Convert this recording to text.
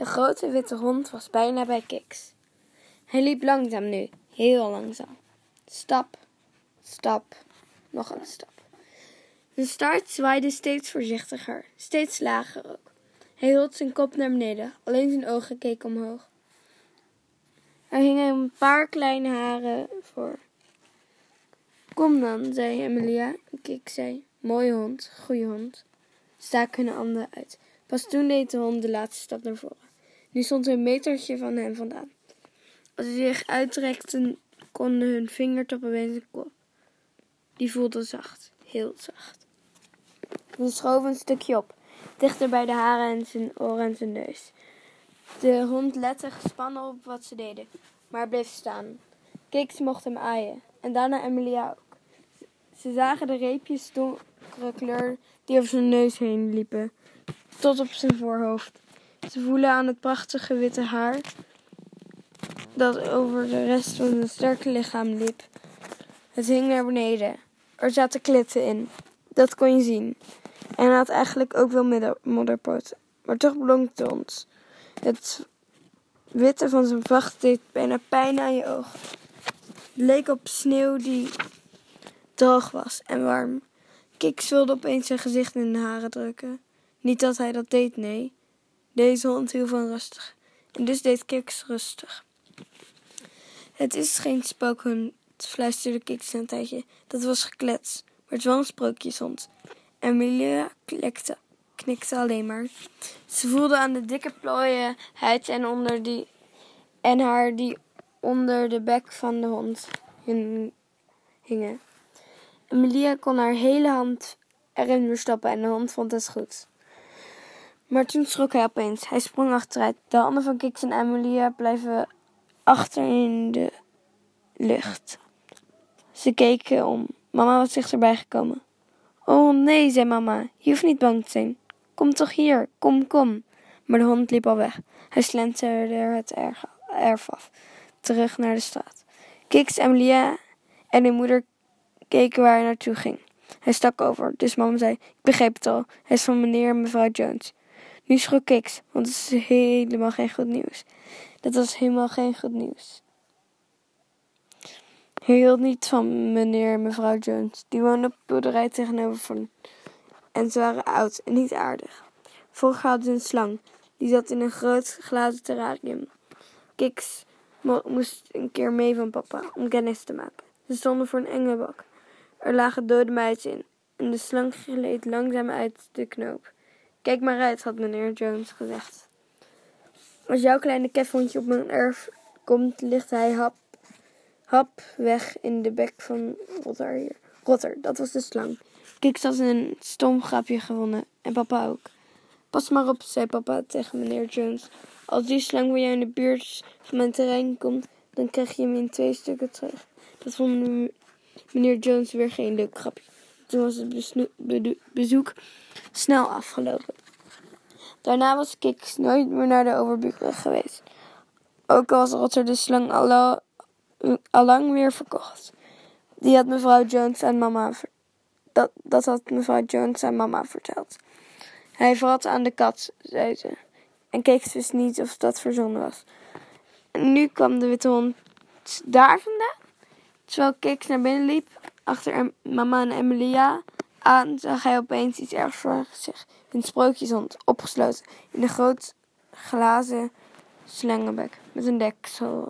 De grote witte hond was bijna bij Kiks. Hij liep langzaam nu, heel langzaam. Stap, stap, nog een stap. Zijn staart zwaaide steeds voorzichtiger, steeds lager ook. Hij hield zijn kop naar beneden, alleen zijn ogen keken omhoog. Er hingen een paar kleine haren voor. Kom dan, zei Emilia. Kik zei, mooie hond, goede hond. Staak hun handen uit. Pas toen deed de hond de laatste stap naar voren. Nu stond een metertje van hem vandaan. Als ze zich uitrekten, konden hun vingertoppen bij zijn kop. Die voelde zacht, heel zacht. Ze schoven een stukje op, dichter bij de haren en zijn oren en zijn neus. De hond lette gespannen op wat ze deden, maar bleef staan. Kiks mocht hem aaien, en daarna Emilia ook. Ze zagen de reepjes donkere kleur die over zijn neus heen liepen, tot op zijn voorhoofd. Ze voelen aan het prachtige witte haar dat over de rest van zijn sterke lichaam liep. Het hing naar beneden. Er zaten klitten in. Dat kon je zien. En hij had eigenlijk ook wel modderpoten. Maar toch blonk het ons. Het witte van zijn vacht deed bijna pijn aan je ogen. Het leek op sneeuw die droog was en warm. Kiks wilde opeens zijn gezicht in de haren drukken. Niet dat hij dat deed, nee. Deze hond hield van rustig. En dus deed Kiks rustig. Het is geen spookhond, fluisterde Kiks een tijdje. Dat was geklets, maar het is wel een sprookjeshond. Emilia klikte, knikte alleen maar. Ze voelde aan de dikke plooien huid en, onder die, en haar die onder de bek van de hond hingen. Emilia kon haar hele hand erin verstoppen en de hond vond het goed. Maar toen schrok hij opeens. Hij sprong achteruit. De handen van Kiks en Emilia blijven achter in de lucht. Ze keken om. Mama was dichterbij gekomen. Oh nee, zei mama, je hoeft niet bang te zijn. Kom toch hier, kom, kom. Maar de hond liep al weg. Hij slenterde het erf af, terug naar de straat. Kiks, Emilia en de moeder keken waar hij naartoe ging. Hij stak over, dus mama zei: Ik begreep het al, hij is van meneer en mevrouw Jones. Nu schrok Kiks, want het is helemaal geen goed nieuws. Dat was helemaal geen goed nieuws. Hij hield niet van meneer en mevrouw Jones. Die woonden op de boerderij tegenover van. En ze waren oud en niet aardig. Vroeger hadden ze een slang. Die zat in een groot glazen terrarium. Kiks moest een keer mee van papa om kennis te maken. Ze stonden voor een enge bak. Er lagen dode meisjes in. En de slang gleed langzaam uit de knoop. Kijk maar uit, had meneer Jones gezegd. Als jouw kleine kefhondje op mijn erf komt, ligt hij hap hap weg in de bek van Rotter hier. Rotter, dat was de slang. Kik had een stom grapje gewonnen en papa ook. Pas maar op, zei papa tegen meneer Jones. Als die slang bij jou in de buurt van mijn terrein komt, dan krijg je hem in twee stukken terug. Dat vond meneer Jones weer geen leuk grapje. Toen was het bezoek snel afgelopen. Daarna was Kik nooit meer naar de overburen geweest. Ook al was Rotter de slang al allang weer verkocht. Die had mevrouw Jones aan mama dat, dat had mevrouw Jones aan mama verteld. Hij vrat aan de kat, zei ze. En keek dus niet of dat verzonnen was. En nu kwam de witte hond daar vandaan. Terwijl Kiks naar binnen liep, achter mama en Emilia aan, zag hij opeens iets ergs voor zich. Een sprookjeshond, opgesloten in een groot glazen slangenbek met een deksel.